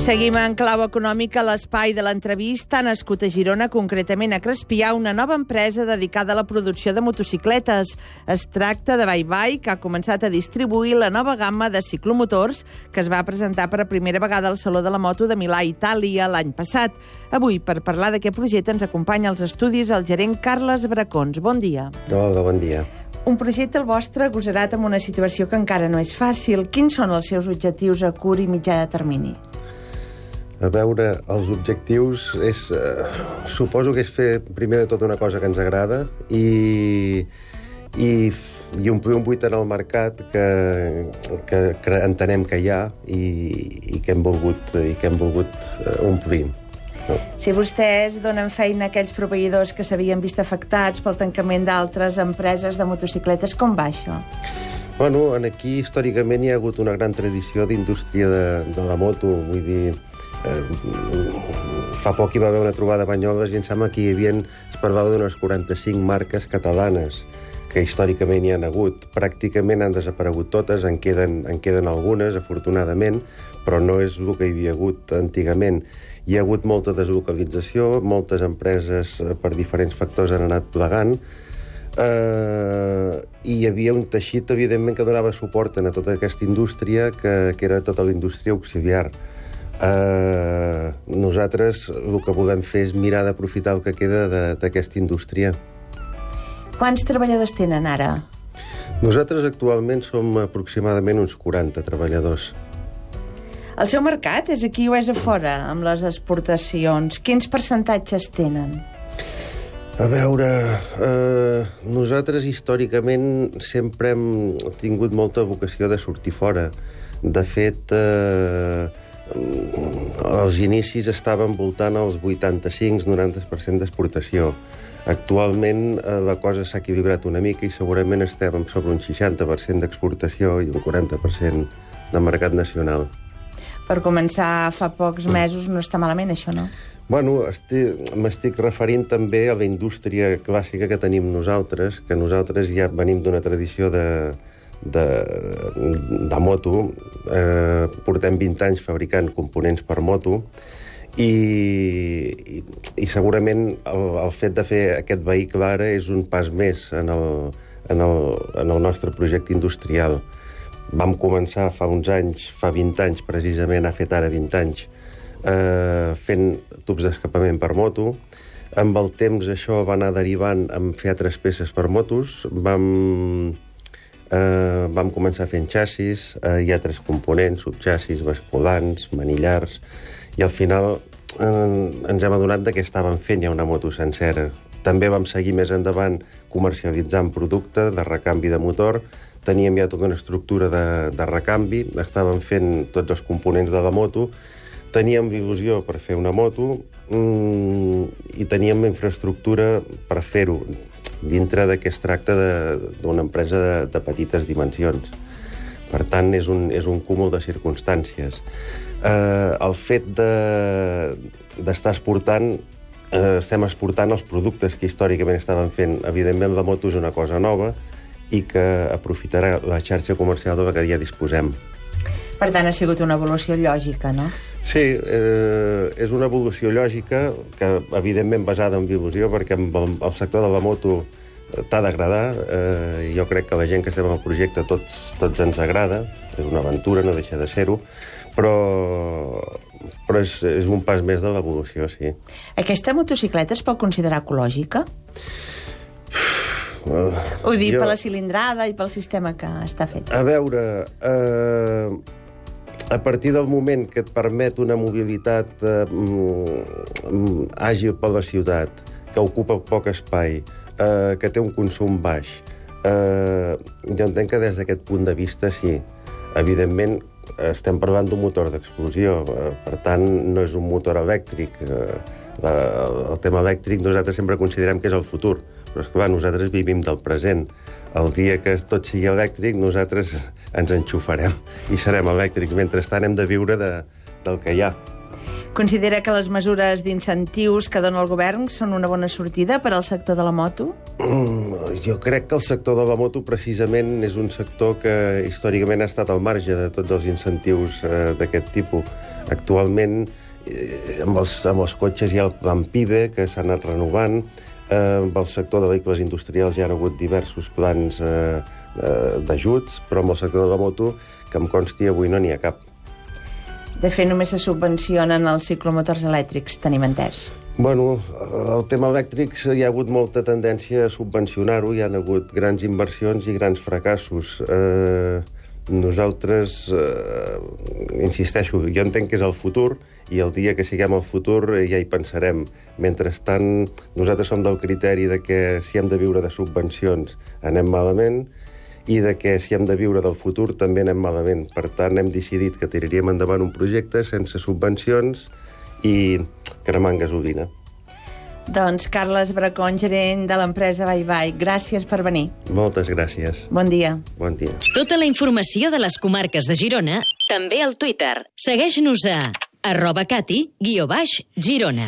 Seguim en clau econòmica l'espai de l'entrevista. Ha nascut a Girona, concretament a Crespià, una nova empresa dedicada a la producció de motocicletes. Es tracta de Bye, que ha començat a distribuir la nova gamma de ciclomotors que es va presentar per primera vegada al Saló de la Moto de Milà, Itàlia, l'any passat. Avui, per parlar d'aquest projecte, ens acompanya als estudis el gerent Carles Bracons. Bon dia. Hola, bon dia. Un projecte el vostre agosarat amb una situació que encara no és fàcil. Quins són els seus objectius a curt i mitjà termini? A veure, els objectius és... Eh, suposo que és fer primer de tot una cosa que ens agrada i, i, i omplir un buit en el mercat que, que, que entenem que hi ha i, i que hem volgut, i que hem volgut eh, omplir. Si vostès donen feina a aquells proveïdors que s'havien vist afectats pel tancament d'altres empreses de motocicletes, com va això? Bueno, en aquí històricament hi ha hagut una gran tradició d'indústria de, de la moto, vull dir, fa poc hi va haver una trobada a Banyoles i em sembla que hi havia, es parlava d'unes 45 marques catalanes que històricament hi han hagut. Pràcticament han desaparegut totes, en queden, en queden algunes, afortunadament, però no és el que hi havia hagut antigament. Hi ha hagut molta deslocalització, moltes empreses eh, per diferents factors han anat plegant, eh, i hi havia un teixit, evidentment, que donava suport a tota aquesta indústria, que, que era tota la indústria auxiliar. Uh, nosaltres el que podem fer és mirar d'aprofitar el que queda d'aquesta indústria. Quants treballadors tenen ara? Nosaltres actualment som aproximadament uns 40 treballadors. El seu mercat és aquí o és a fora, amb les exportacions? Quins percentatges tenen? A veure, eh, nosaltres històricament sempre hem tingut molta vocació de sortir fora. De fet, eh, els inicis estaven voltant als 85-90% d'exportació. Actualment eh, la cosa s'ha equilibrat una mica i segurament estem sobre un 60% d'exportació i un 40% de mercat nacional. Per començar fa pocs mesos no està malament això, no? Bueno, m'estic referint també a la indústria clàssica que tenim nosaltres, que nosaltres ja venim d'una tradició de, de, de moto. Eh, portem 20 anys fabricant components per moto i, i, i segurament el, el fet de fer aquest vehicle ara és un pas més en el, en el, en el nostre projecte industrial. Vam començar fa uns anys, fa 20 anys precisament, ha fet ara 20 anys, eh, fent tubs d'escapament per moto. Amb el temps això va anar derivant en fer altres peces per motos. Vam eh, vam començar fent xassis, eh, hi ha tres components, subxassis, basculants, manillars, i al final eh, ens hem adonat de que estàvem fent ja una moto sencera. També vam seguir més endavant comercialitzant producte de recanvi de motor, teníem ja tota una estructura de, de recanvi, estàvem fent tots els components de la moto, teníem il·lusió per fer una moto mmm, i teníem infraestructura per fer-ho dintre de que es tracta d'una empresa de, de petites dimensions. Per tant, és un, és un cúmul de circumstàncies. Eh, el fet d'estar de, exportant, eh, estem exportant els productes que històricament estaven fent. Evidentment, la moto és una cosa nova i que aprofitarà la xarxa comercial de la que ja disposem. Per tant, ha sigut una evolució lògica, no? Sí, eh, és una evolució lògica que, evidentment, basada en il·lusió, perquè el, el sector de la moto eh, t'ha d'agradar. Eh, jo crec que la gent que estem al projecte tots, tots ens agrada. És una aventura, no deixa de ser-ho. Però, però és, és un pas més de l'evolució, sí. Aquesta motocicleta es pot considerar ecològica? Uh, Ho dic jo... per la cilindrada i pel sistema que està fet. A veure, eh, a partir del moment que et permet una mobilitat eh, mm, àgil per la ciutat, que ocupa poc espai, eh, que té un consum baix, eh, jo entenc que des d'aquest punt de vista sí. Evidentment, estem parlant d'un motor d'explosió, eh, per tant, no és un motor elèctric. Eh, el tema elèctric nosaltres sempre considerem que és el futur, però és clar, nosaltres vivim del present. El dia que tot sigui elèctric, nosaltres ens enxufarem i serem elèctrics. Mentrestant hem de viure de, del que hi ha. Considera que les mesures d'incentius que dona el govern són una bona sortida per al sector de la moto? Mm, jo crec que el sector de la moto precisament és un sector que històricament ha estat al marge de tots els incentius eh, d'aquest tipus. Actualment, eh, amb, els, amb els cotxes hi ha el plan PIBE, que s'ha anat renovant, eh, amb el sector de vehicles industrials hi ha hagut diversos plans eh, eh, d'ajuts, però amb el sector de la moto, que em consti, avui no n'hi ha cap. De fet, només se subvencionen els ciclomotors elèctrics, tenim entès. Bueno, el tema elèctric hi ha hagut molta tendència a subvencionar-ho, hi han hagut grans inversions i grans fracassos. Eh, nosaltres, eh, insisteixo, jo entenc que és el futur i el dia que siguem el futur ja hi pensarem. Mentrestant, nosaltres som del criteri de que si hem de viure de subvencions anem malament i de que si hem de viure del futur també anem malament. Per tant, hem decidit que tiraríem endavant un projecte sense subvencions i cremant gasolina. Doncs Carles Bracón, gerent de l'empresa Bye Bye, gràcies per venir. Moltes gràcies. Bon dia. Bon dia. Tota la informació de les comarques de Girona, també al Twitter. Segueix-nos a arroba cati, guió baix, Girona.